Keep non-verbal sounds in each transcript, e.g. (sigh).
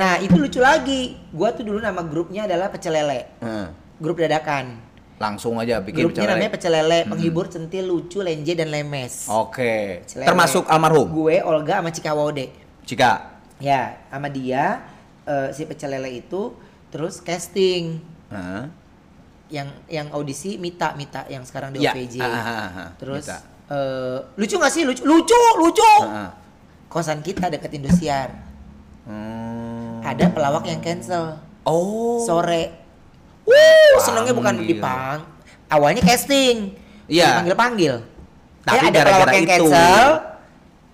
Nah itu lucu lagi. Gua tuh dulu nama grupnya adalah Pecel Lele. Heeh. Grup dadakan. Langsung aja bikin Grupnya bicara. namanya Pecel Lele, penghibur centil, lucu, lenje dan lemes. Oke. Lele. Termasuk almarhum. Gue, Olga sama Cika Wode. Jika. Ya, sama dia eh, si Pecel Lele itu terus casting Heeh. yang yang audisi Mita Mita yang sekarang di Ya. OVJ. Ah, ah, ah, ah. Terus Mita. eh, lucu gak sih? Lucu, lucu, lucu. Kosan kita deket Indosiar. Hmm. Ada pelawak yang cancel Oh. sore. Wuh, senengnya bukan dipang. Awalnya casting. Iya. Panggil panggil. Tapi ada gara-gara pelawak yang itu. cancel.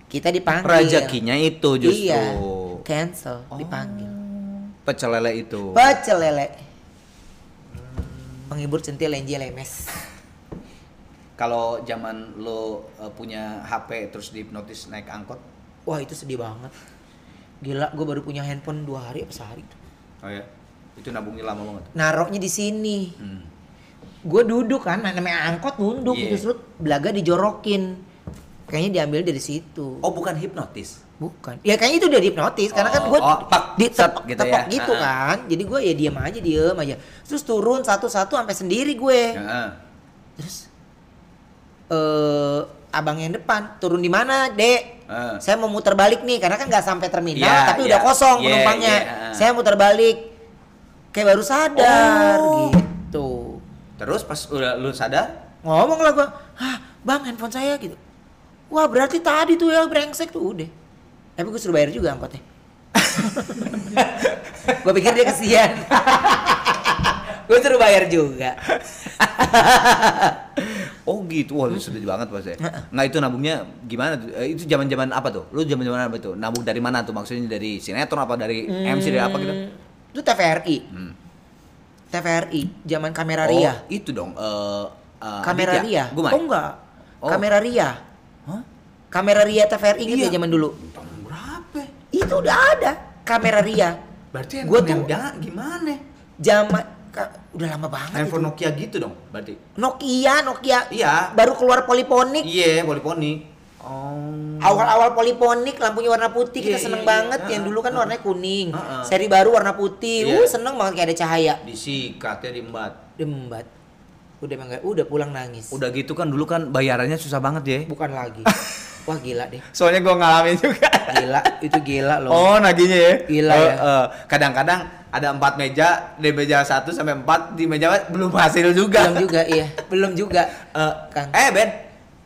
Kita dipanggil. Rezekinya itu justru. Iya. Cancel, dipanggil. Pecel lele itu. Pecel lele. Penghibur centil lenje lemes. (laughs) Kalau zaman lo uh, punya HP terus dihipnotis naik angkot. Wah itu sedih banget. Gila, gue baru punya handphone dua hari apa sehari. Oh ya. Itu nabungnya lama banget. Naroknya di sini. Hmm. Gue duduk kan, namanya angkot nunduk gitu, terus belaga dijorokin. Kayaknya diambil dari situ. Oh, bukan hipnotis. Bukan. Ya kayaknya itu udah dihipnotis karena kan Oh, gue oh, pak, di tepok gitu tepok ya. gitu Ah. kan. Jadi gue ya diam aja, diem aja. Terus turun satu-satu sampai sendiri gue. Heeh. Terus eh abang yang depan turun di mana, Dek? Heeh. Saya mau muter balik nih karena kan nggak sampai terminal Iya, tapi iya. udah kosong Iya, penumpangnya. iya, heeh. Saya muter balik. Kayak baru sadar Oh. gitu. Terus pas udah lu sadar, Ngomong lah gua, "Hah, Bang, handphone saya gitu." Wah, berarti tadi tuh ya brengsek tuh udah. Tapi gue suruh bayar juga angkotnya. (laughs) gue pikir dia kesian. gue suruh bayar juga. (laughs) oh gitu, wah lu sedih banget pas ya. Nah itu nabungnya gimana tuh? Eh, itu zaman zaman apa tuh? Lu zaman zaman apa tuh? Nabung dari mana tuh? Maksudnya dari sinetron apa dari MC dari apa gitu? Hmm, Itu TVRI. Hmm. TVRI, zaman kamera Oh, Ria. itu dong. eh eh, kamera Ria. Gumai. Oh enggak. Oh. Kamera Ria. Hah? Kamera Ria TVRI Iya. ya zaman dulu? Tahun berapa? Itu udah ada kamera Ria. Berarti Gua tuh- gimana? Zaman udah lama banget Handphone itu. Nokia gitu dong, berarti. Nokia, Nokia. Iya. Baru keluar poliponik. Iya, poliponik. Oh. Awal-awal poliponik lampunya warna putih kita Iya, seneng iya, iya. banget. Yang Ha-ha, dulu kan ha-ha. warnanya kuning. Ha-ha. Seri baru warna putih. Iya. Uh seneng banget kayak ada cahaya. Disikat ya diembat. Dembat. Udah emang udah pulang nangis. Udah gitu kan dulu kan bayarannya susah banget ya. Bukan lagi. (laughs) Wah gila deh. Soalnya gua ngalamin juga. Gila, itu gila loh. Oh, naginya ya. Gila Eh, ya. eh, kadang-kadang ada empat meja, di meja satu sampai empat di meja belum hasil juga. Belum juga, iya. Belum juga. (laughs) Eh, Kang. eh Ben,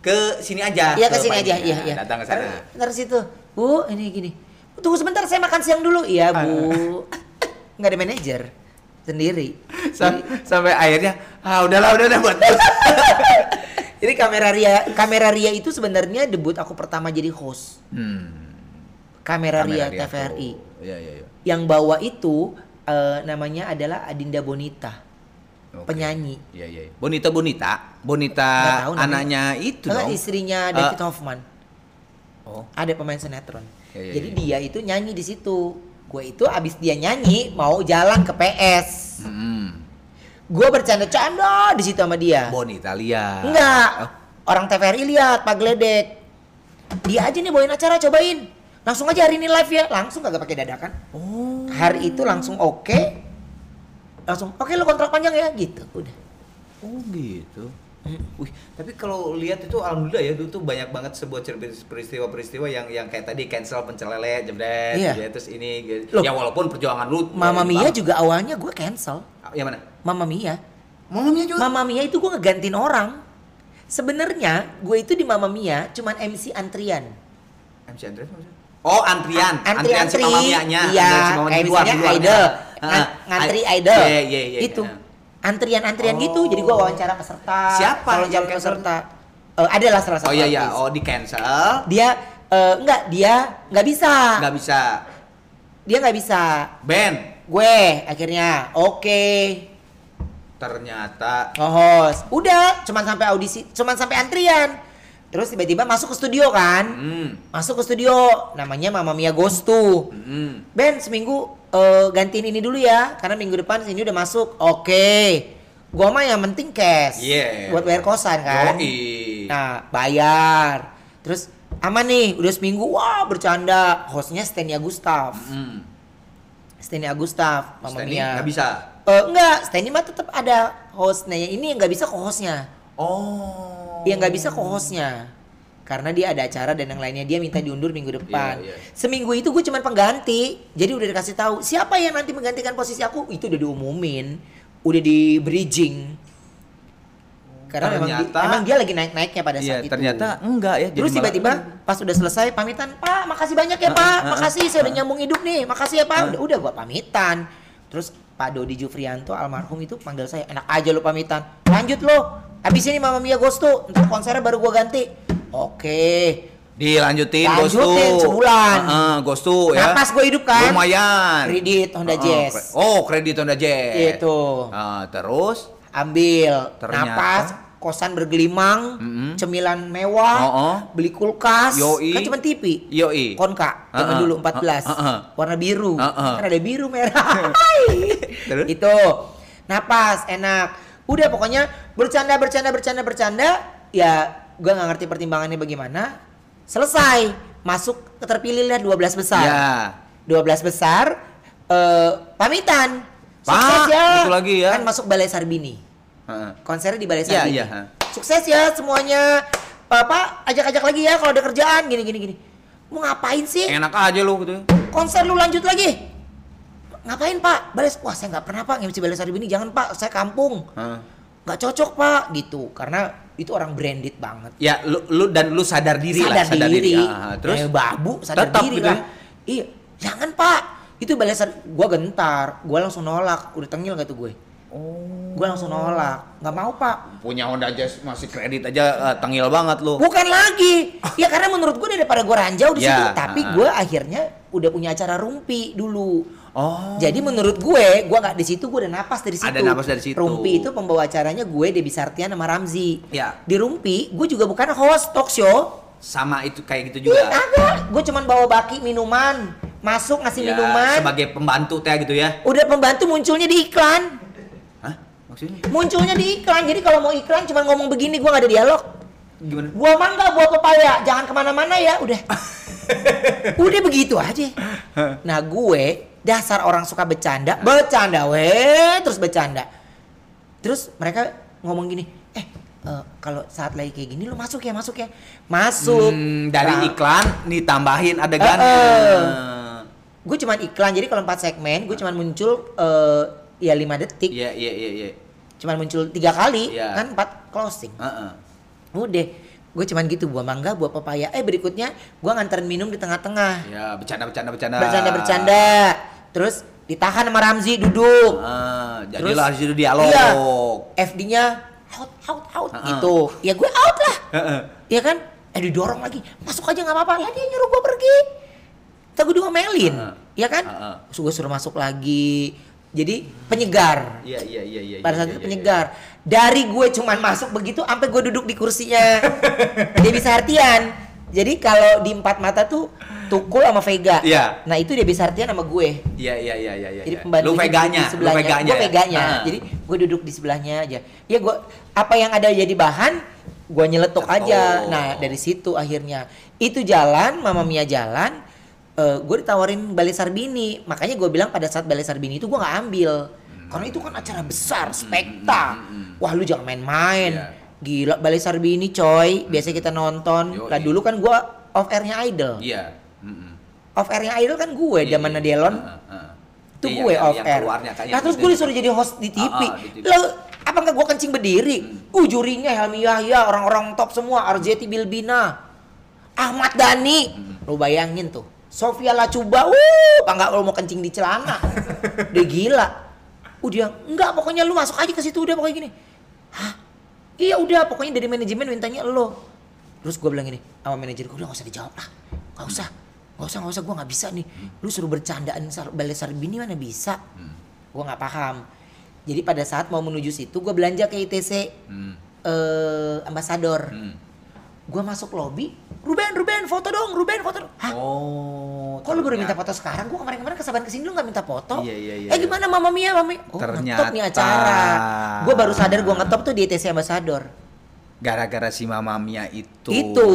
ke sini aja. Iya ke sini aja, iya iya. Datang ke sana. Ntar- situ. Bu, ini gini. Tunggu sebentar saya makan siang dulu. Iya, Bu. (laughs) Nggak ada manajer. Sendiri. (laughs) Sam- sampai akhirnya, ah udahlah udah udah buat. Jadi kamera Ria, kamera Ria itu sebenarnya debut aku pertama jadi host. hmm. Kamera, Ria, Kamera TVRI. Iya iya iya. Yang bawa itu eh, namanya adalah Adinda Bonita, Oke. penyanyi. Iya iya. Bonita Bonita, Bonita tahu namanya. anaknya itu Enggak, dong. istrinya David Hoffman. Oh. Ada pemain sinetron. Iya, iya, Jadi iya. dia itu nyanyi di situ. Gue itu abis dia nyanyi mau jalan ke PS. Hmm. Gue bercanda-canda di situ sama dia. Bonita lihat. Enggak. Oh. Orang TVRI lihat Pak Gledek. Dia aja nih bawain acara cobain. Langsung aja hari ini live ya. Langsung kagak pakai dadakan. Oh. Hari itu langsung oke. Langsung oke lo kontrak panjang ya gitu. Udah. Oh gitu. Wih, tapi kalau lihat itu alhamdulillah ya dulu tuh banyak banget sebuah peristiwa-peristiwa yang yang kayak tadi cancel pencelele jebret Iya. gitu ya, terus ini gitu. Loh. ya walaupun perjuangan lu Mama Mia juga awalnya gue cancel. yang mana? Mama Mia. Mama Mia juga. Mama Mia itu gue ngegantiin orang. Sebenarnya gue itu di Mama Mia cuman MC antrian. MC maksudnya? Oh, antrian. Antri Antrian si antri. Mama Mia-nya. Iya, si kayak di luar. idol. Ah, Ngan- ngantri idol. Iya, iya, iya. Itu. iya. Antrian-antrian gitu. Oh. Jadi gue wawancara peserta. Siapa yang cancel? peserta. Eh, adalah salah satu Oh iya iya, oh di cancel. Dia eh, enggak, dia nggak bisa. Nggak bisa. Dia nggak bisa. Ben, Gue akhirnya oke. ternyata Host. Udah, cuman sampai audisi, cuman sampai antrian. Terus tiba-tiba masuk ke studio kan? hmm, Masuk ke studio, namanya Mama Mia Ghost tuh. hmm. Ben seminggu eh, gantiin ini dulu ya, karena minggu depan sini udah masuk. Oke, gua mah yang penting cash, Iya. buat bayar kosan kan. Yoi. Nah bayar, terus aman nih, udah seminggu, wah bercanda. Hostnya Stenia Gustav. Hmm. Steny Agustaf, Mamma Steny Mia. nggak bisa. Eh, enggak, Steny mah tetap ada hostnya. Ini yang nggak bisa co-hostnya. Oh. Yang nggak bisa co-hostnya. Karena dia ada acara dan yang lainnya dia minta diundur minggu depan. Iya, iya. Seminggu itu gue cuman pengganti. Jadi udah dikasih tahu siapa yang nanti menggantikan posisi aku itu udah diumumin, udah di bridging. Karena memang, di- Ternyata- emang dia lagi naik-naiknya pada Iya, saat itu. ternyata enggak ya. Terus tiba-tiba pas udah selesai pamitan, Pak, makasih banyak ya Pak, makasih saya udah nyambung hidup nih, makasih ya Pak. Udah, udah gua pamitan. Terus Pak Dodi Jufrianto almarhum itu panggil saya, enak aja lu pamitan. Lanjut lo, habis ini Mama Mia Ghost tuh, ntar konsernya baru gua ganti. Oke. dilanjutin Ghost Lanjutin sebulan. Heeh, Ghost tuh ya. Napas gue hidup kan. Lumayan. Kredit Honda Heeh, Jazz. Oh, kredit Honda Jazz. Itu. Ah, terus Ambil, Ternyata- napas, kosan bergelimang, Mm-mm. cemilan mewah, Oh, oh. beli kulkas, Yoi. kan cuma TV. Yoi. Konka, zaman Uh-uh. dulu 14. Uh-uh. Warna biru. Uh-uh. Kan ada biru merah. (laughs) Terus? Itu. Napas enak. Udah pokoknya bercanda bercanda bercanda bercanda ya gua nggak ngerti pertimbangannya bagaimana. Selesai. Masuk terpilih lah 12 besar. Ya. 12 besar eh pamitan. Pak, Sukses ya. itu lagi ya. Kan masuk Balai Sarbini. Konsernya di Balai Iya, Sarbini. iya, ha. Sukses ya semuanya. Bapak ajak-ajak lagi ya kalau ada kerjaan gini gini gini. Mau ngapain sih? Enak aja lu gitu. konser lu lanjut lagi ngapain pak? Bales. Wah saya nggak pernah pak nge-MC Balai Sarbini jangan pak saya kampung. Heeh. nggak cocok pak gitu. Karena itu orang branded banget. Ya, lu, lu dan lu sadar diri sadar, lah, sadar diri, diri. Ah, terus? Eh, babu sadar Tetap diri gitu lah ya? iya. Jangan pak. Itu Balai Sar gua gentar. Gua langsung nolak. Udah tengil gak tuh gue. Oh. gua langsung nolak. Nggak mau pak. Punya Honda Jazz masih kredit aja eh, tengil banget lu. Bukan lagi. Ya karena menurut gue daripada gue ranjau di Ya, situ, tapi ah. gue akhirnya udah punya acara rumpi dulu. Oh. Jadi menurut gue, gue nggak di situ, gue udah napas dari situ. Ada napas dari situ. Rumpi itu pembawa acaranya gue Debbie Sartian sama Ramzi. Ya. Di Rumpi, gue juga bukan host talk show. Sama itu kayak gitu Iya juga. kagak. Gue cuman bawa baki minuman, masuk ngasih Ya, minuman. sebagai pembantu teh gitu ya. Udah pembantu munculnya di iklan. Hah? Maksudnya Munculnya di iklan. Jadi kalau mau iklan cuman ngomong begini, gue nggak ada dialog. gimana? Buah mangga, buah pepaya, jangan ke mana-mana ya, udah. (laughs) udah begitu aja. Nah gue dasar orang suka bercanda, bercanda weh, terus bercanda. Terus mereka ngomong gini, eh eh, kalau saat lagi kayak gini lu masuk ya, masuk ya, masuk. Hmm, dari Nah, iklan ditambahin adegannya. Eh, Gue cuman iklan, jadi kalau empat segmen, gue cuman muncul eh, ya lima detik, Iya, iya, iya, iya. cuman muncul tiga kali, Iya. kan empat closing. Heeh. Udah, gue cuman gitu buah mangga, buah pepaya. Eh berikutnya gue nganterin minum di tengah-tengah. Ya, bercanda bercanda bercanda. Bercanda-bercanda. Terus ditahan sama Ramzi duduk. Ah, Terus- jadilah di situ dialog. Iya. FD-nya out out out Ha-ha. gitu. Ya gue out lah. (laughs) Iya kan? Eh didorong lagi. Masuk aja nggak apa-apa. Lah dia nyuruh gue pergi. Kita gue diomelin. Ha-ha. Iya kan? Ha-ha. Terus gue suruh masuk lagi. Jadi penyegar. Iya, iya, iya, iya. Pada iya, saat iya, itu iya. penyegar. Dari gue cuman masuk begitu sampai gue duduk di kursinya. (laughs) dia bisa artian. Jadi kalau di empat mata tuh Tukul sama Vega. Iya. Nah itu dia bisa artian sama gue. Iya, iya, iya, iya, iya. Jadi pembantu lu veganya, lu veganya. Gue ya? veganya. Ah. Jadi gue duduk di sebelahnya aja. Ya gue apa yang ada jadi bahan gue nyeletuk Cetok. aja. Nah dari situ akhirnya itu jalan, Mama Mia jalan. Eh gue ditawarin Balai Sarbini. Makanya gue bilang pada saat Balai Sarbini itu gue nggak ambil. Karena itu kan acara besar, spekta. Wah lu jangan main-main. Iya. Gila Balai Sarbini coy. Biasa kita nonton. Lah dulu kan gue off airnya Idol. Iya. Mm-mm. Off airnya Idol kan gue. Iya, Zaman iya. Delon itu Iya, gue yang- off yang air. keluarnya Nah terus itu. gue disuruh jadi host di TV. Ah, ah, di TV. Lah apa nggak gue kencing berdiri? Uh jurinya Helmi Yahya, orang-orang top semua, Arjeti Bilbina, Ahmad Dhani. Lu bayangin tuh. Sofia Lacuba, uh, apa nggak lu mau kencing di celana? (laughs) Udah gila. Udah, enggak pokoknya lu masuk aja ke situ udah pokoknya gini. Hah? Iya udah, pokoknya dari manajemen mintanya lo. Terus gue bilang gini, sama manajer gue udah gak usah dijawab lah, gak usah, gak usah, gak usah, gue gak bisa nih. Lu suruh bercandaan sar balai Sarbini mana bisa? Gue nggak paham. Jadi pada saat mau menuju situ, gue belanja ke ITC Hmm. eh ambasador. Hmm. Gue masuk lobby, Ruben, Ruben, foto dong, Ruben, foto. dong." Hah? Oh. Kok lu baru minta foto sekarang? Gue kemarin-kemarin kesabaran ke sini lu gak minta foto? Iya, iya, iya, Eh iya. gimana Mama Mia, Mama Mia? Oh Ternyata. nih acara. Gue baru sadar gue ngetop tuh di ITC ambasador. Gara-gara si Mama Mia itu. Itu.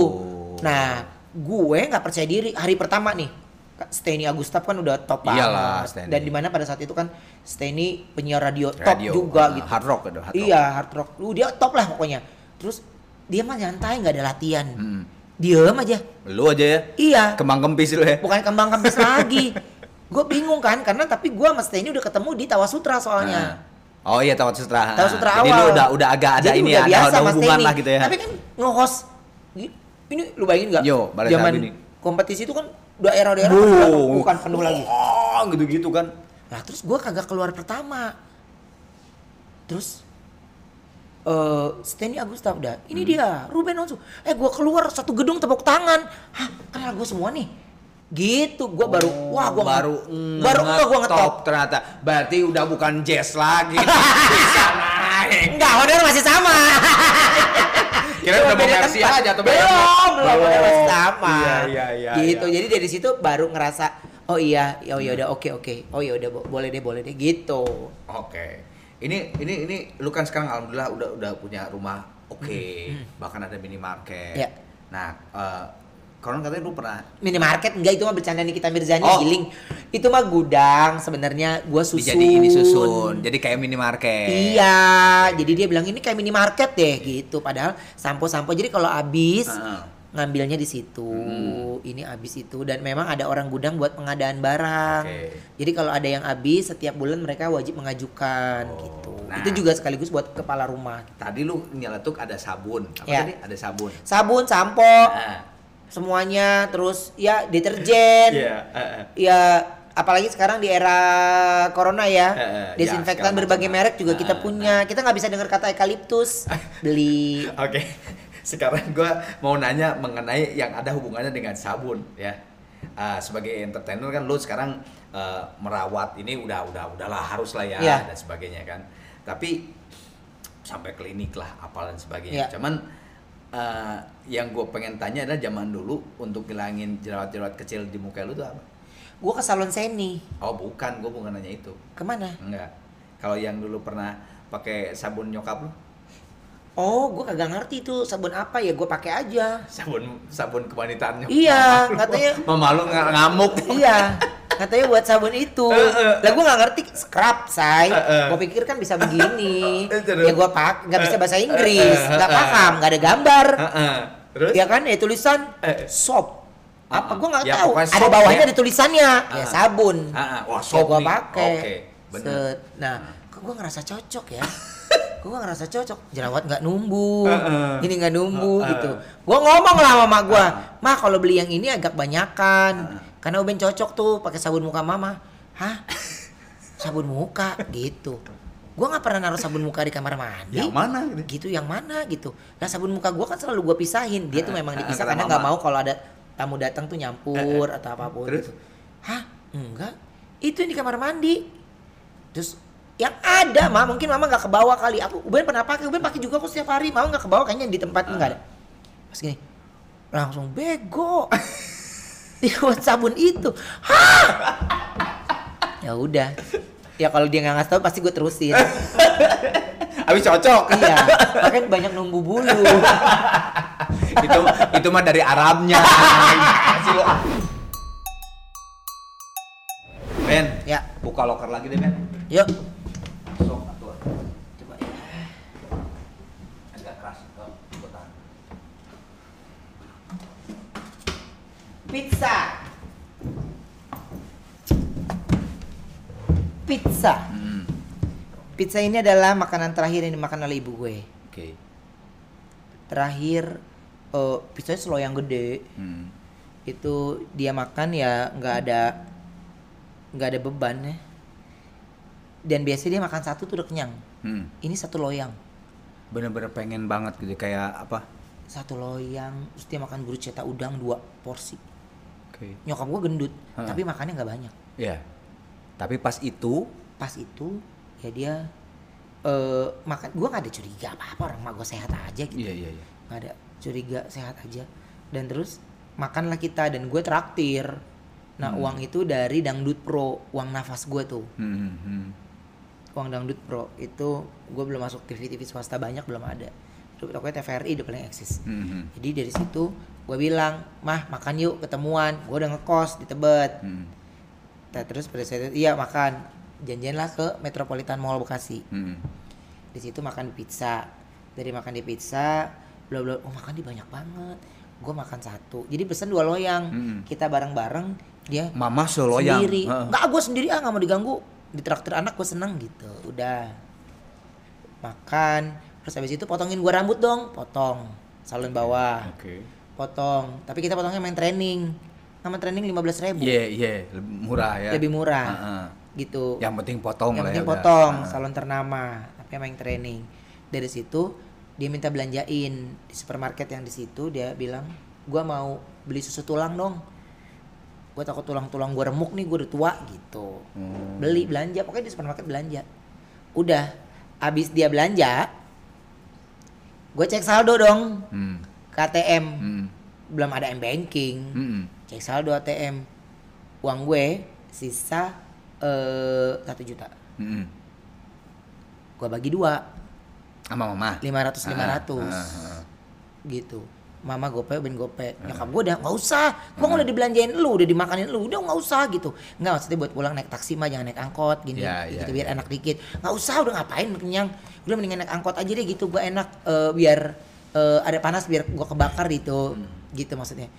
Nah, gue nggak percaya diri hari pertama nih. Steny Agustaf kan udah top Iyalah, banget. Steny. Dan di mana pada saat itu kan Steny penyiar radio, top Radio, juga ah, gitu. hard rock ada, hard rock. Iya hard rock. Lu dia top lah pokoknya. Terus dia mah nyantai nggak ada latihan. Hmm. Diem aja. Lu aja ya. Iya. Kembang kempis lu ya. Bukan kembang kempis (laughs) lagi. Gue bingung kan karena tapi gue sama Steny udah ketemu di Tawasutra soalnya. Nah. Oh iya Tawat Sutra. Tahu sutra Jadi awal. lu udah udah agak ada Jadi ini udah ya, biasa ada, hubungan lah gitu ya. Tapi kan nge-host ini lu bayangin nggak? Yo, Zaman ini. kompetisi itu kan daerah-daerah kan udah bukan penuh lagi. Oh, gitu-gitu kan. Nah terus gue kagak keluar pertama. Terus eh Steny Agustaf udah, ini Hmm. dia Ruben Onsu. Eh gue keluar satu gedung tepuk tangan. Hah kenal gue semua nih. Gitu, gue baru, wah gue Oh, baru baru enggak gue ngetop. ternyata. Berarti udah bukan jazz lagi. (laughs) Bisa naik. Enggak, honor masih sama. (laughs) Kira udah mau versi aja atau belum, belum, honor masih Belum. sama. Iya, iya, iya, Gitu, iya. jadi dari situ baru ngerasa, oh iya, oh ya udah, oke oke, oh ya udah, bo- boleh deh, boleh deh, gitu. Oke. Ini ini ini lu kan sekarang alhamdulillah udah udah punya rumah oke, bahkan ada minimarket. Iya. Nah, eh konon katanya lu pernah Minimarket enggak itu mah bercanda Nikita Mirzani Oh. giling. Itu mah gudang sebenarnya gua susun. dijadiin ini susun. Jadi kayak minimarket. Iya, jadi dia bilang ini kayak minimarket deh gitu. Padahal sampo-sampo jadi kalau habis Heeh. Ngambilnya di situ. Hmm. Ini habis itu dan memang ada orang gudang buat pengadaan barang. Oke. Jadi kalau ada yang habis setiap bulan mereka wajib mengajukan gitu. Nah. Itu juga sekaligus buat kepala rumah. Tadi lu nyeletuk ada sabun. Apa Ya. tadi? Ada sabun. Sabun, sampo, Nah. semuanya terus ya deterjen. Iya, heeh. Ya apalagi sekarang di era corona ya, Eh, eh, desinfektan ya, berbagai macam. merek juga kita punya. Kita nggak bisa dengar kata eukaliptus, (laughs) beli. Oke. Sekarang gua mau nanya mengenai yang ada hubungannya dengan sabun ya. Ah, sebagai entertainer kan lu sekarang eh, merawat ini udah udah udahlah harus lah ya Iya. dan sebagainya kan. Tapi sampai klinik lah apal dan sebagainya. Iya. Cuman eh, yang gue pengen tanya adalah zaman dulu untuk ngilangin jerawat-jerawat kecil di muka lu tuh apa? Gua ke salon Seni. Oh bukan, gue bukan nanya itu. Ke mana? Enggak. Kalau yang dulu pernah pakai sabun nyokap lu? Oh, gua kagak ngerti tuh sabun apa ya. Gua pakai aja. Sabun sabun kewanitaan nyokap. Iya, Mama lu- katanya- Mama lu ng- ngamuk. iya. Katanya buat sabun itu. Lah gua nggak ngerti scrub, say. Eh, eh. Gua pikir kan bisa begini. (laughs) Eh, ya gua pak nggak bisa bahasa Inggris, nggak paham, nggak ada gambar. Terus? Ya kan, ya tulisan Eh. soap. Apa Ah, gua nggak ya, tahu. Ada bawahnya ya. ada tulisannya. Ya Ah. sabun. Ah, ah. Wah, Ya, soap gua nih. pakai. Set. Nah, kok gua ngerasa cocok ya. (laughs) Kok gua ngerasa cocok. Jerawat nggak numbuh. Heeh. Ini nggak numbuh Heeh. gitu. Gua ngomong lah sama mak gua. Mah kalau beli yang ini agak banyakan. Heeh. Karena Uben cocok tuh pakai sabun muka mama. Hah? Sabun muka gitu. Gua nggak pernah naruh sabun muka di kamar mandi. Yang mana gitu? Gitu yang mana gitu. Nah sabun muka gua kan selalu gua pisahin. Dia tuh memang dipisah karena nggak mau kalau ada tamu datang tuh nyampur atau apa pun. Terus? gitu. Hah? Enggak. Itu yang di kamar mandi. Terus yang ada mah mungkin mama nggak kebawa kali. Aku Uben pernah pakai, Uben pakai juga kok setiap hari. Mama nggak kebawa kayaknya di tempat nggak ada. Pas gini, langsung bego. (laughs) Dia buat sabun itu. Hah? ya udah. Ya kalau dia nggak ngasih tahu pasti gue terusin. (laughs) Habis cocok. iya. Makanya banyak numbu bulu. (laughs) itu itu mah dari Arabnya. Ben, ya, buka loker lagi deh, Ben. yuk. Sok, atuh. Coba ya. Agak keras. Oh, gua tahan. Pizza. Pizza. Hmm. Pizza ini adalah makanan terakhir yang dimakan oleh ibu gue. Oke. Terakhir eh pizzanya seloyang gede. Hmm. Itu dia makan ya nggak ada nggak ada beban ya. Dan biasanya dia makan satu tuh udah kenyang. Hmm. Ini satu loyang. Bener-bener pengen banget gitu kayak apa? Satu loyang, terus dia makan bruschetta udang dua porsi. Oke. Nyokap gue gendut, Hah. tapi makannya nggak banyak. Ya. Tapi pas itu pas itu ya dia eh makan gua nggak ada curiga apa apa orang mak gue sehat aja gitu Iya, iya, iya. nggak ada curiga sehat aja dan terus makanlah kita dan gue traktir nah Hmm. uang itu dari dangdut pro uang nafas gue tuh Hmm, hmm, hmm. uang dangdut pro itu gue belum masuk TV TV swasta banyak belum ada itu pokoknya TVRI udah paling eksis Hmm, hmm. jadi dari situ gue bilang mah makan yuk ketemuan. Gue udah ngekos di tebet. Hmm. Nah, terus pada saat itu iya makan. Janjian lah ke Metropolitan Mall Bekasi. Hmm. di situ makan pizza. Dari makan di pizza bla bla oh makan di banyak banget. Gue makan satu. Jadi pesen dua loyang. Mm-mm. kita bareng bareng dia Mama seloyang. sendiri. Heeh. nggak gue sendiri ah nggak mau diganggu. Di traktir anak gue seneng gitu. Udah. Makan. Terus habis itu potongin gue rambut dong. Potong. Salon bawah. Oke. Potong tapi kita potongnya main training nama training lima belas ribu Iya, iya, lebih murah ya. lebih murah Heeh. gitu Yang penting potong yang lah penting ya. udah. potong Heeh. salon ternama tapi main training dari situ dia minta belanjain di supermarket yang di situ dia bilang gua mau beli susu tulang dong gua takut tulang-tulang gua remuk nih gua udah tua gitu Hmm. beli belanja pokoknya di supermarket belanja udah abis dia belanja gue cek saldo dong Hmm. Ke ATM Hmm. belum ada m banking. Hmm. cek saldo ATM uang gue sisa eh satu juta. Hmm. gue bagi dua. Sama mama. 500 Ah, 500 ah, ah. gitu. Mama gope ben gope. Nyokap gue udah nggak usah. Gue udah dibelanjain lu udah dimakanin lu udah nggak usah gitu. Nggak maksudnya buat pulang naik taksi mah jangan naik angkot gini. Ya, ya, gitu biar ya. enak dikit. Nggak usah udah ngapain kenyang udah mendingan naik angkot aja deh gitu. Gue enak eh, biar eh, ada panas biar gue kebakar gitu gitu maksudnya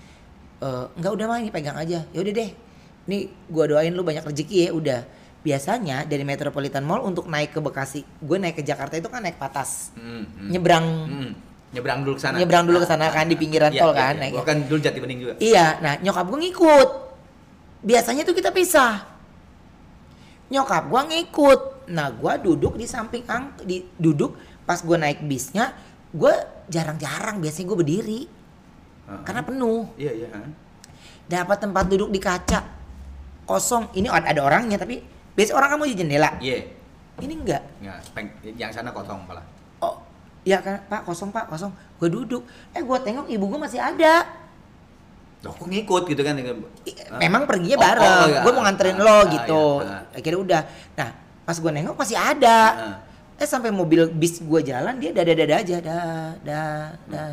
nggak udah mah ini pegang aja ya udah deh nih gue doain lu banyak rezeki ya udah biasanya dari Metropolitan Mall untuk naik ke Bekasi gue naik ke Jakarta itu kan naik patas Hmm. hmm. nyebrang Hmm. Nyebrang dulu ke sana. nyebrang dulu ke sana kan di pinggiran Iya, tol iya, kan iya. naik Gua kan dulu jati bening juga. Iya, nah nyokap gue ngikut. Biasanya tuh kita pisah. Nyokap gua ngikut. Nah, gua duduk di samping ang di duduk pas gua naik bisnya, gua jarang-jarang biasanya gua berdiri Heeh. karena penuh. Iya, iya. ah. Dapat tempat duduk di kaca kosong. Ini ada, orangnya tapi biasa orang kamu di jendela. Iya. Ini enggak. Nggak, peng, yang sana kosong malah. Oh, ya kan, Pak, kosong, Pak, kosong. Gua duduk. Eh, gua tengok ibu gua masih ada. Loh, kok ngikut gitu kan memang perginya Oh, bareng. oh, iya. gue mau nganterin Ah, lo ah, gitu. iya, ah. Akhirnya udah. Nah, pas gue nengok masih ada. Eh sampai mobil bis gue jalan dia dada dada aja, dah, dah, dah.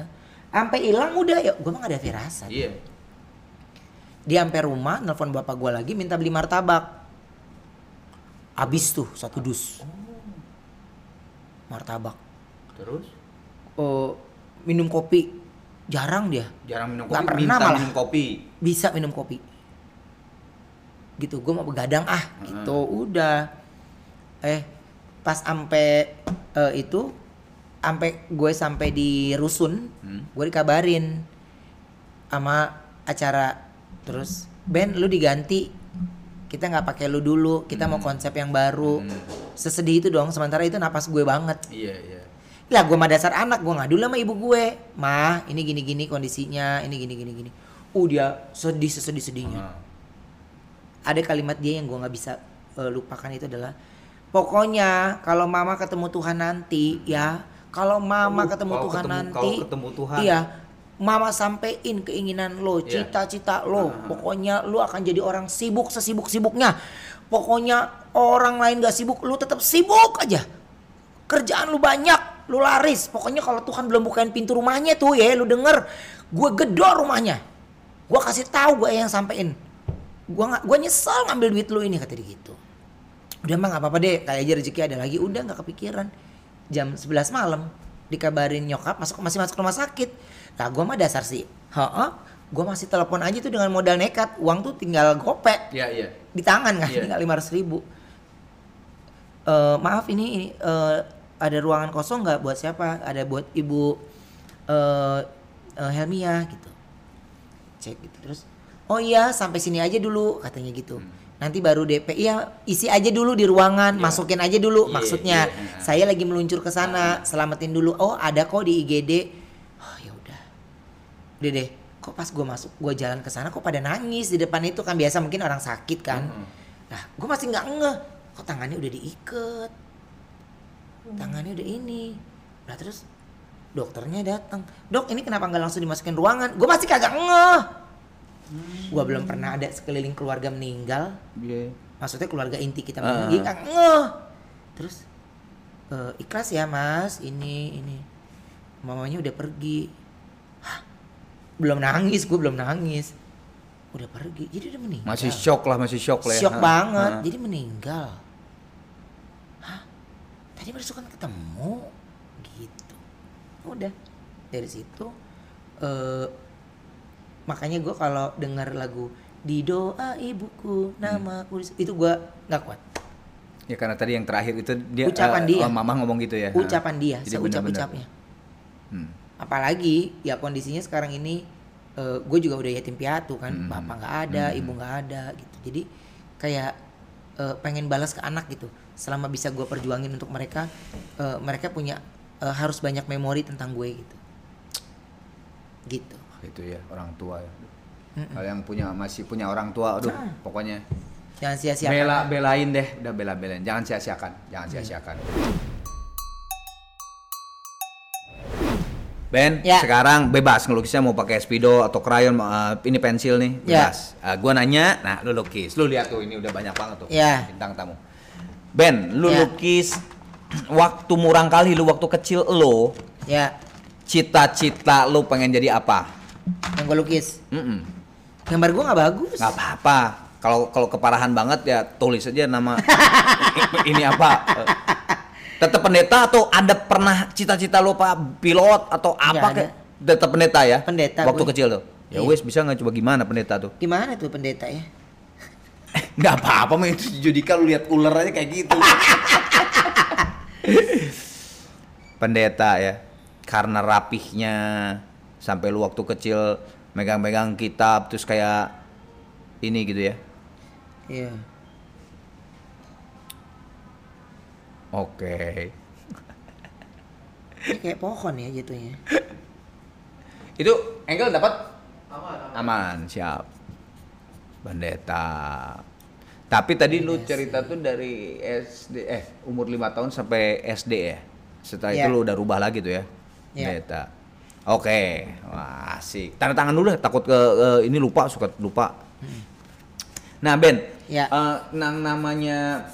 Sampai hilang udah ya, gue mah gak ada firasat. Iya. Dia sampai rumah, nelpon bapak gue lagi minta beli martabak. Abis tuh satu dus. Martabak. Terus Oh, minum kopi. Jarang dia. jarang minum kopi, pernah minta malah. minum kopi. bisa minum kopi gitu gue mau begadang ah gitu udah eh pas ampe eh, itu ampe gue sampai di rusun Hmm. gue dikabarin sama acara. Terus Ben lu diganti. Kita nggak pakai lu dulu. Kita mau konsep yang baru. Hmm. sesedih itu dong sementara itu napas gue banget. Iya, iya. lah gue mah dasar anak gue ngadu sama ibu gue. Mah ini gini gini kondisinya ini gini gini gini uh dia sedih sesedih sedihnya Ah. ada kalimat dia yang gue nggak bisa eh, lupakan itu adalah pokoknya kalau mama ketemu Tuhan nanti ya. Kalau mama Uh, ketemu Tuhan ketemu- nanti ketemu Tuhan. iya mama sampein keinginan lo Iya. cita-cita lo. Ah. pokoknya lo akan jadi orang sibuk sesibuk sibuknya pokoknya orang lain gak sibuk lo tetap sibuk aja. Kerjaan lu banyak lu laris. Pokoknya kalau Tuhan belum bukain pintu rumahnya tuh ya lu denger. Gue gedor rumahnya. Gue kasih tahu gue yang sampein. Gue gue nyesel ngambil duit lu ini kata dia gitu udah mah nggak apa-apa deh kayak aja rezeki ada lagi. Udah nggak kepikiran. Jam 11 malam dikabarin nyokap masuk masih masuk rumah sakit. Lah gue mah dasar sih heeh gue masih telepon aja tuh dengan modal nekat. Uang tuh tinggal gopek Iya, iya. di tangan kan Iya. tinggal lima ribu. Eh, maaf ini, eh, ada ruangan kosong nggak buat siapa? Ada buat ibu eh eh, Helmia gitu. Cek gitu terus oh iya sampai sini aja dulu katanya gitu nanti baru DP iya isi aja dulu di ruangan Iya. masukin aja dulu Iya, maksudnya. iya, iya. saya lagi meluncur ke sana selamatin dulu. Oh ada kok di IGD oh ya udah. Udah deh kok pas gue masuk gue jalan ke sana kok pada nangis di depan itu kan? Biasa mungkin orang sakit kan? Mm-mm. nah gue masih nggak ngeh kok tangannya udah diikat? Tangannya udah ini. Nah terus dokternya datang. Dok ini kenapa nggak langsung dimasukin ruangan? Gue masih kagak ngeh gue belum pernah ada sekeliling keluarga meninggal. Iya. maksudnya keluarga inti kita Ah. meninggal. Nggak ngeh. Terus "Eh, ikhlas ya mas. Ini ini. Mamanya udah pergi. Hah? belum nangis gue belum nangis. Udah pergi jadi udah meninggal. Masih shock lah, masih shock lah ya. Shock Ha, banget ha. jadi meninggal. Hah? Tadi baru kan ketemu. Gitu. Udah. Dari situ eh makanya gue kalau dengar lagu di doa ibuku namaku dis-" itu gue nggak kuat Ya karena tadi yang terakhir itu dia Ucapan eh, dia. oh, mama ngomong gitu ya. Ucapan dia Jadi seucap ucapnya Hmm. apalagi ya kondisinya sekarang ini gue juga udah yatim piatu kan Hmm. bapak nggak ada Hmm. ibu nggak ada gitu jadi kayak eh, pengen balas ke anak gitu selama bisa gue perjuangin untuk mereka eh, mereka punya eh, harus banyak memori tentang gue gitu gitu Itu ya orang tua ya. Mm-mm. Kalau yang punya masih punya orang tua, aduh, Nah. pokoknya jangan sia-siakan bela belain deh, udah bela belain. Jangan sia-siakan, jangan Iya. sia-siakan. Ben, Ya. sekarang bebas ngelukisnya mau pakai spidol atau krayon, uh, ini pensil nih, Ya. bebas. Uh, gua nanya, nah lu lukis, lu lihat tuh ini udah banyak banget tuh Ya. bintang tamu. Ben, lu Ya. lukis waktu murang kali lu waktu kecil lu, ya cita-cita lu pengen jadi apa? Yang gue lukis. Mm-mm. gambar gue nggak bagus. Nggak apa-apa. Kalau kalau keparahan banget ya tulis aja nama (laughs) ini apa. Tetap pendeta atau ada pernah cita-cita lo pak pilot atau apa kayak tetap pendeta ya? Pendeta waktu gue. kecil tuh. Ya Iya. wes bisa nggak? Coba gimana pendeta tuh? Gimana tuh pendeta ya? (laughs) Nggak apa-apa mah itu judika lu lihat ular aja kayak gitu. (laughs) Pendeta ya karena rapihnya sampai lu waktu kecil megang-megang kitab terus kayak ini gitu ya iya oke Ini kayak pohon ya jatuhnya Itu Engel dapat aman, siap. Pendeta. Tapi tadi lu cerita tuh dari SD eh umur lima tahun sampai SD ya. Setelah itu Iya. lu udah rubah lagi tuh ya. Iya. Pendeta. Oke, wah asik. Tanda tangan dulu deh, takut ke ke ini lupa, suka lupa. Nah Ben, Ya. eh, nang namanya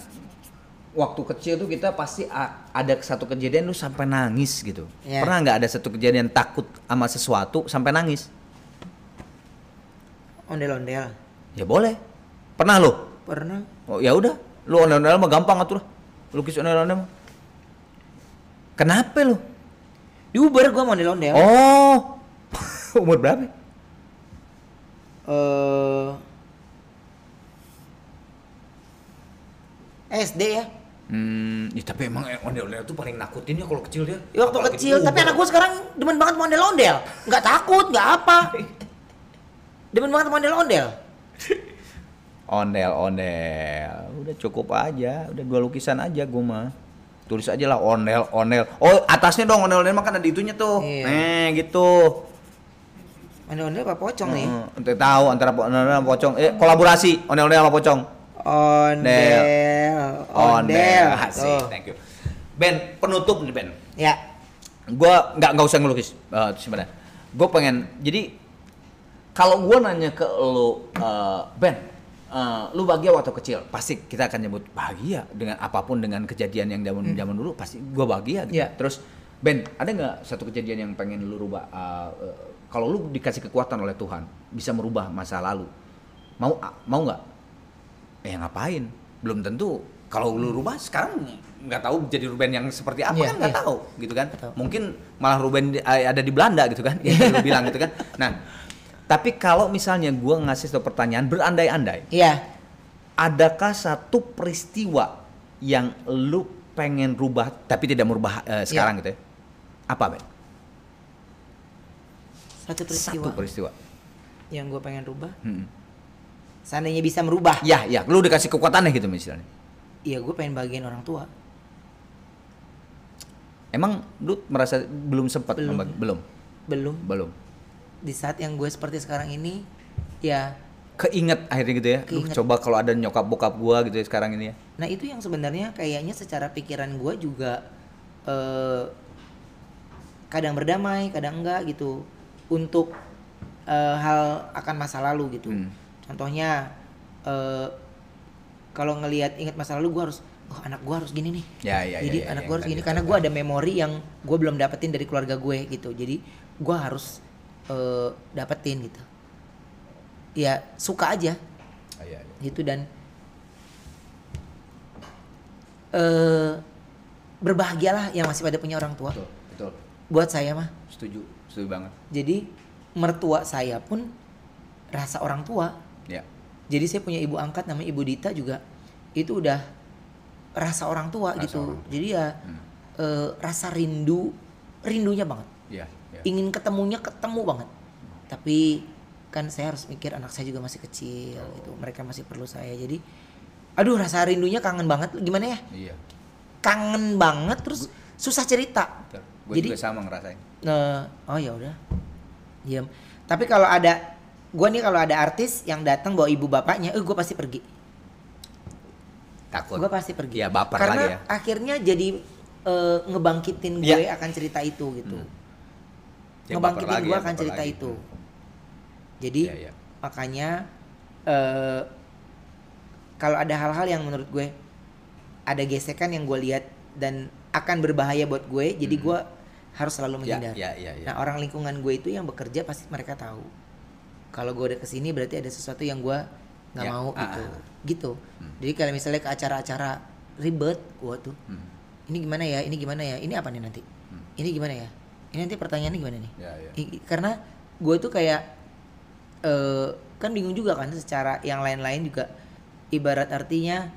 waktu kecil tuh kita pasti ada satu kejadian lu sampai nangis gitu. Ya. Pernah nggak ada satu kejadian takut sama sesuatu sampai nangis? ondel-ondel Ya boleh. Pernah lu? pernah Oh ya udah, lu ondel-ondel mah gampang atur. Lukis ondel-ondel. Kenapa lu? Di Uber gue mau ondel-ondel Oh. (laughs) Umur berapa? eh SD ya Hmm, ya, tapi emang ondel-ondel tuh paling nakutin ya kalau kecil dia. Ya, waktu Apalagi kecil, tapi anak gue sekarang demen banget mau ondel-ondel. Nggak takut, nggak apa. Demen banget mau ondel-ondel. (laughs) Ondel, ondel. Udah cukup aja, udah dua lukisan aja gua mah. Tulis aja lah ondel, ondel. Oh, atasnya dong ondel, ondel mah kan ada itunya tuh. Iya. Eh, gitu. Ondel-ondel apa pocong nih? Ente tahu antara ondel sama pocong. Eh, kolaborasi ondel-ondel sama pocong. Ondel. Ondel. Asik, Tuh. thank you. Ben, penutup nih Ben. Ya. Gua nggak nggak usah ngelukis eh, sebenarnya. Gue pengen jadi kalau gua nanya ke lo eh, Ben, eh, lu bahagia waktu kecil? Pasti kita akan nyebut bahagia dengan apa pun dengan kejadian yang zaman zaman dulu pasti gua bahagia. Gitu. Iya. Terus Ben, ada nggak satu kejadian yang pengen lu rubah? eh, eh, kalau lu dikasih kekuatan oleh Tuhan bisa merubah masa lalu, mau mau nggak? Eh ngapain? Belum tentu. Kalau lu rubah sekarang nggak tahu jadi Ruben yang seperti apa Iya, kan nggak iya. tahu gitu kan mungkin malah Ruben di- ada di Belanda gitu kan (laughs) yang lu bilang gitu kan nah tapi kalau misalnya gua ngasih satu pertanyaan berandai-andai Iya. adakah satu peristiwa yang lu pengen rubah tapi tidak merubah eh, sekarang gitu ya apa Ben? Satu peristiwa, satu peristiwa yang gue pengen rubah. Hmm. Seandainya bisa merubah. ya ya lu dikasih kekuatannya gitu misalnya Iya, gue pengen bagian orang tua. emang lu merasa belum sempat Belum. belum Belum. belum Di saat yang gue seperti sekarang ini, ya. keinget akhirnya gitu ya Duh, Keinget. coba kalau ada nyokap bokap gua gitu ya sekarang ini ya Nah itu yang sebenarnya kayaknya secara pikiran gue juga eh, kadang berdamai, kadang enggak gitu untuk eh, hal akan masa lalu gitu. Hmm. Contohnya eh, kalau ngelihat ingat masa lalu gue harus, oh anak gue harus gini nih. Ya, ya, ya, Jadi ya, anak yang gue harus tadi gini itu karena kan. gue ada memori yang gue belum dapetin dari keluarga gue gitu. Jadi gue harus eh, dapetin gitu ya suka aja Ah, iya, iya. gitu dan eh berbahagialah yang masih pada punya orang tua Betul, betul. buat saya mah Setuju, setuju banget. jadi mertua saya pun rasa orang tua Ya. jadi saya punya ibu angkat namanya ibu Dita juga itu udah rasa orang tua Rasa gitu orang tua. jadi ya Hmm. eh, rasa rindu rindunya banget Iya, iya. ingin ketemunya ketemu banget tapi kan saya harus mikir anak saya juga masih kecil gitu mereka masih perlu saya jadi aduh rasa rindunya kangen banget gimana ya Iya. kangen banget terus susah cerita. Gue Jadi- juga sama ngerasain. Nah, oh ya udah diam tapi kalau ada gua nih kalau ada artis yang datang bawa ibu bapaknya eh gue pasti pergi Takut. gue pasti pergi Iya, baper karena lagi ya. akhirnya jadi eh, ngebangkitin Iya. gue akan cerita itu gitu Hmm. Ya, ngebangkitin gue ya, akan cerita lagi. itu jadi Iya, iya. makanya eh kalau ada hal-hal yang menurut gue ada gesekan yang gue lihat dan akan berbahaya buat gue jadi Hmm. gue harus selalu Ya, menghindar ya, ya, ya. nah orang lingkungan gue itu yang bekerja pasti mereka tahu kalau gue udah ke sini berarti ada sesuatu yang gue nggak Ya, mau ah, gitu ah. gitu Hmm. jadi kalau misalnya ke acara-acara ribet gue tuh Hmm. ini gimana ya ini gimana ya ini apa nih nanti Hmm. ini gimana ya ini nanti pertanyaannya gimana nih Ya, ya. Karena gue tuh kayak eh kan bingung juga kan secara yang lain-lain juga ibarat artinya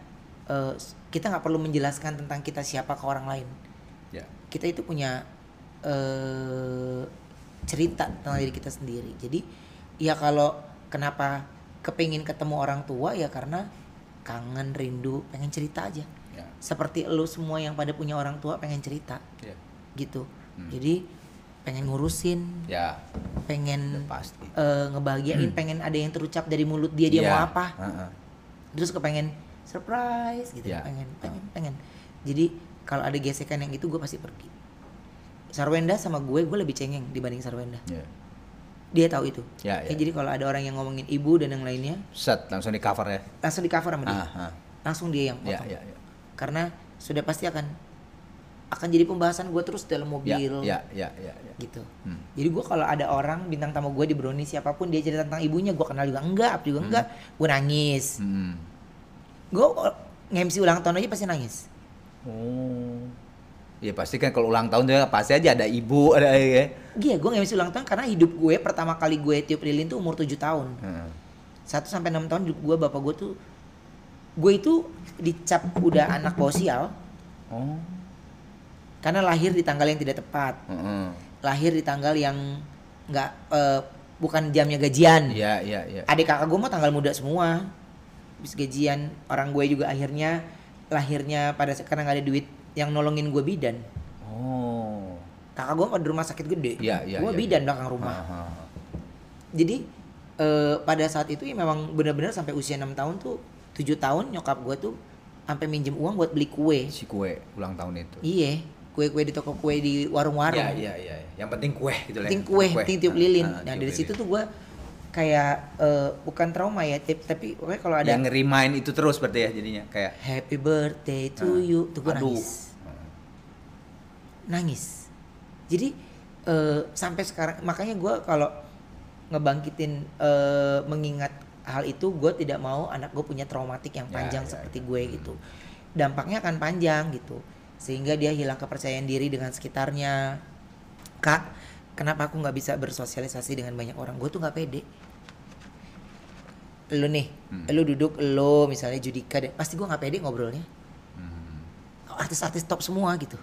eh, kita nggak perlu menjelaskan tentang kita siapa ke orang lain Ya. kita itu punya eh cerita tentang diri kita sendiri jadi ya kalau kenapa kepingin ketemu orang tua ya karena kangen rindu pengen cerita aja Ya. seperti lu semua yang pada punya orang tua pengen cerita Ya. gitu Hmm. jadi pengen ngurusin Ya. pengen Pasti. eh, ngebahagiain pengen ada yang terucap dari mulut dia dia Ya. mau apa Heeh. terus kepengen surprise gitu Ya. pengen pengen pengen jadi kalau ada gesekan yang itu gue pasti pergi Sarwenda sama gue gue lebih cengeng dibanding Sarwenda Ya. dia tahu itu Ya, Eh, ya. jadi kalau ada orang yang ngomongin ibu dan yang lainnya Set langsung di cover ya. langsung di cover sama dia Ah, ah. langsung dia yang Ya, potong ya, ya. karena sudah pasti akan akan jadi pembahasan gue terus dalam Ya, mobil ya, ya, ya, ya. gitu Hmm. jadi gue kalau ada orang bintang tamu gue di Brownie siapa pun dia cerita tentang ibunya gue kenal juga enggak apa juga enggak gue nangis Hmm. gue nge-MC ulang tahun aja pasti nangis Oh. Ya pasti kan kalau ulang tahun dia pasti aja ada ibu, (laughs) ada ya. Iya, gue nge-MC ulang tahun karena hidup gue pertama kali gue tiup lilin tuh umur 7 tahun. 1 sampai 6 tahun hidup gue bapak gue tuh gue itu dicap udah anak bawah sial Oh. Karena lahir di tanggal yang tidak tepat. Heeh. Lahir di tanggal yang nggak eh, bukan jamnya gajian. Iya, iya, iya. Adik kakak gue mah tanggal muda semua. Habis gajian, orang gue juga akhirnya lahirnya pada karena nggak ada duit yang nolongin gue bidan. Oh. Kakak gue di rumah sakit gede. Iya, iya, gue iya, bidan iya. belakang rumah. Ah, ah, ah. jadi eh, pada saat itu ya memang benar-benar sampai usia 6 tahun tuh 7 tahun nyokap gue tuh sampai minjem uang buat beli kue Si kue ulang tahun itu. iya kue-kue di toko kue di warung-warung Iya, iya, iya. Yang penting kue gitu lah. penting kue penting tiup lilin Ah, ah, nah tiup dari lilin. situ tuh gue kayak eh, bukan trauma ya tapi, pokoknya kalau ada yang ngerimain itu terus berarti ya jadinya kayak happy birthday to Ah, you tuh gue aduh. nangis nangis jadi eh, sampai sekarang makanya gue kalau ngebangkitin eh, mengingat hal itu gue tidak mau anak gue punya traumatik yang Ya, panjang ya, seperti ya. gue gitu dampaknya akan panjang gitu sehingga dia hilang kepercayaan diri dengan sekitarnya kak kenapa aku nggak bisa bersosialisasi dengan banyak orang gue tuh nggak pede lu nih Hmm. lu duduk lu misalnya Judika deh pasti gue nggak pede ngobrolnya hmm, artis-artis top semua gitu.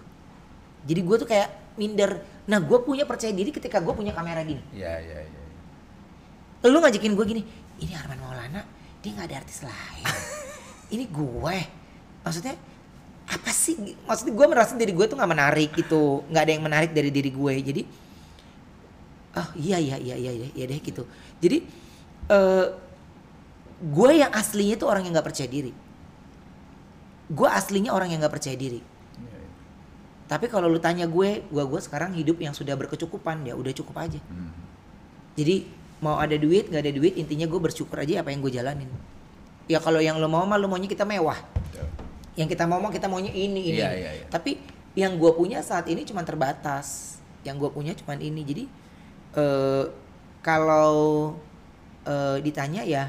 Jadi gue tuh kayak minder. Nah gue punya percaya diri ketika gue punya kamera gini. Iya, iya, iya. Lu ngajakin gue gini, ini Arman Maulana, dia nggak ada artis lain. (laughs) ini gue. Maksudnya apa sih? Maksudnya gue merasa diri gue tuh nggak menarik gitu, nggak ada yang menarik dari diri gue. Jadi, oh iya iya iya iya iya, iya deh gitu. Jadi eh gue yang aslinya tuh orang yang nggak percaya diri. Gue aslinya orang yang nggak percaya diri. Iya, iya. Tapi kalau lu tanya gue, gue gue sekarang hidup yang sudah berkecukupan ya udah cukup aja. Hmm. Jadi mau ada duit nggak ada duit intinya gue bersyukur aja apa yang gue jalanin. Ya kalau yang lo mau mah lo maunya kita mewah. Yang kita mau kita maunya ini ini. Ini. iya, iya. Tapi yang gue punya saat ini cuma terbatas. Yang gue punya cuma ini. Jadi eh kalau eh, ditanya ya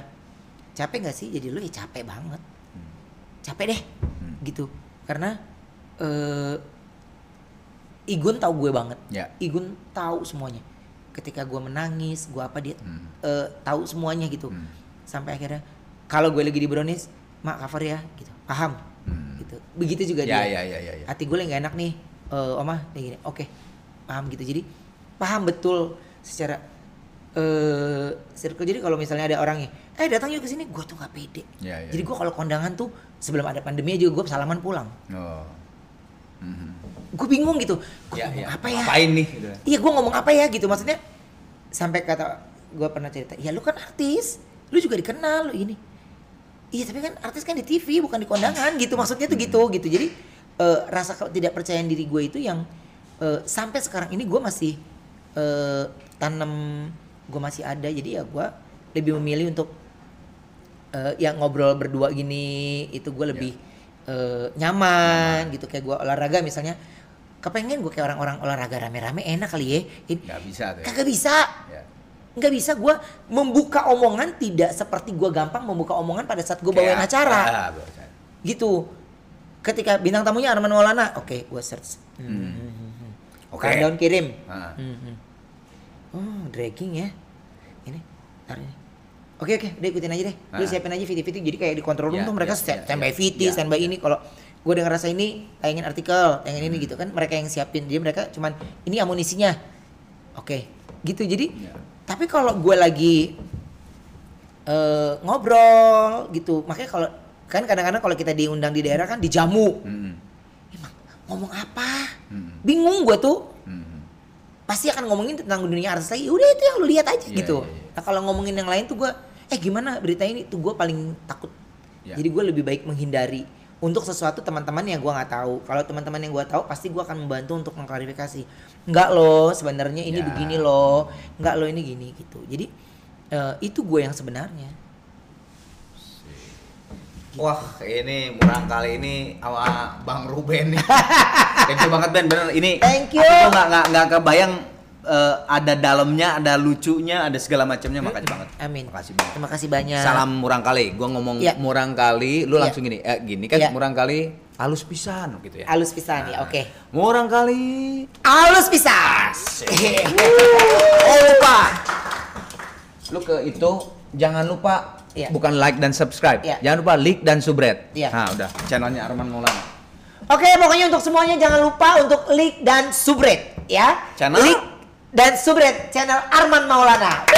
capek nggak sih jadi lu ya capek banget capek deh Hmm. gitu karena eh Igun tahu gue banget Ya. Igun tahu semuanya ketika gue menangis gue apa dia Hmm. eh, tahu semuanya gitu Hmm. sampai akhirnya kalau gue lagi di brownies mak cover ya gitu paham Hmm. gitu begitu juga Ya, dia ya, ya, ya, ya. hati gue lagi gak enak nih eh oma kayak gini oke paham gitu jadi paham betul secara eh circle jadi kalau misalnya ada orangnya eh datang yuk ke sini gue tuh gak pede Ya, ya, jadi ya. gue kalau kondangan tuh sebelum ada pandemi juga gue salaman pulang Oh. Mhm. gue bingung gitu gue Ya, ngomong ya. apa ya Ngapain nih? Gitu. iya gue ngomong apa ya gitu maksudnya sampai kata gue pernah cerita ya lu kan artis lu juga dikenal lu ini iya tapi kan artis kan di TV bukan di kondangan gitu maksudnya tuh gitu gitu jadi eh, rasa tidak percayaan diri gue itu yang eh, sampai sekarang ini gue masih eh, tanam gue masih ada jadi ya gue lebih memilih untuk eh, yang ngobrol berdua gini itu gue lebih eh, nyaman, gitu kayak gue olahraga misalnya kepengen gue kayak orang-orang olahraga rame-rame enak kali ya Nggak bisa tuh. ya. kagak bisa Ya. Nggak bisa gue membuka omongan tidak seperti gue gampang membuka omongan pada saat gue bawain acara Ah, acara. gitu ketika bintang tamunya Arman Maulana oke gue search Hmm. Oke. Countdown kirim Ah. Mhm. oh dragging ya ini tar ini Oke oke, udah ikutin aja deh. Lu Ah. siapin aja VT-VT jadi kayak di control room Ya, tuh mereka ya, stand- ya, standby ya. VT, Ya, standby ya. ini kalau gue udah ngerasa ini tayangin artikel, tayangin Hmm. ini gitu kan mereka yang siapin. Jadi mereka cuman ini amunisinya. Oke, gitu. Jadi Ya. Tapi kalau gue lagi eh, ngobrol gitu, makanya kalau kan kadang-kadang kalau kita diundang di daerah kan dijamu. Mhm. Emang ngomong apa? Mhm. Bingung gue tuh. Mhm. Pasti akan ngomongin tentang dunia artis lagi. Udah itu yang lu lihat aja Iya, gitu. iya, iya. Nah kalau ngomongin yang lain tuh gue, eh gimana berita ini tuh gue paling takut. Ya. Jadi gue lebih baik menghindari untuk sesuatu teman-teman yang gue nggak tahu. Kalau teman-teman yang gue tahu pasti gue akan membantu untuk mengklarifikasi. Enggak loh sebenarnya ini Ya. begini loh. Enggak loh ini gini gitu. Jadi eh, itu gue yang sebenarnya. Wah, ini murang kali ini sama Bang Ruben nih. (laughs) Thank you banget Ben, bener ini. Thank you. Aku nggak nggak nggak kebayang eh, ada dalamnya, ada lucunya, ada segala macamnya. Makasih banget. Amin. Makasih banget. Terima kasih banyak. Salam murang kali. Gua ngomong Iya. murang kali, lu Iya. langsung gini. Eh, gini kan Iya. murang kali halus pisan gitu ya. Halus pisan ya, Nah, oke. Murang kali. Halus pisan. (laughs) Oh lupa. Lu ke itu jangan lupa Iya. bukan like dan subscribe. Iya. Jangan lupa like dan subscribe. Iya. Nah, udah channelnya Arman Maulana. Oke, pokoknya untuk semuanya jangan lupa untuk like dan subscribe ya. Channel? Like dan subscribe channel Arman Maulana.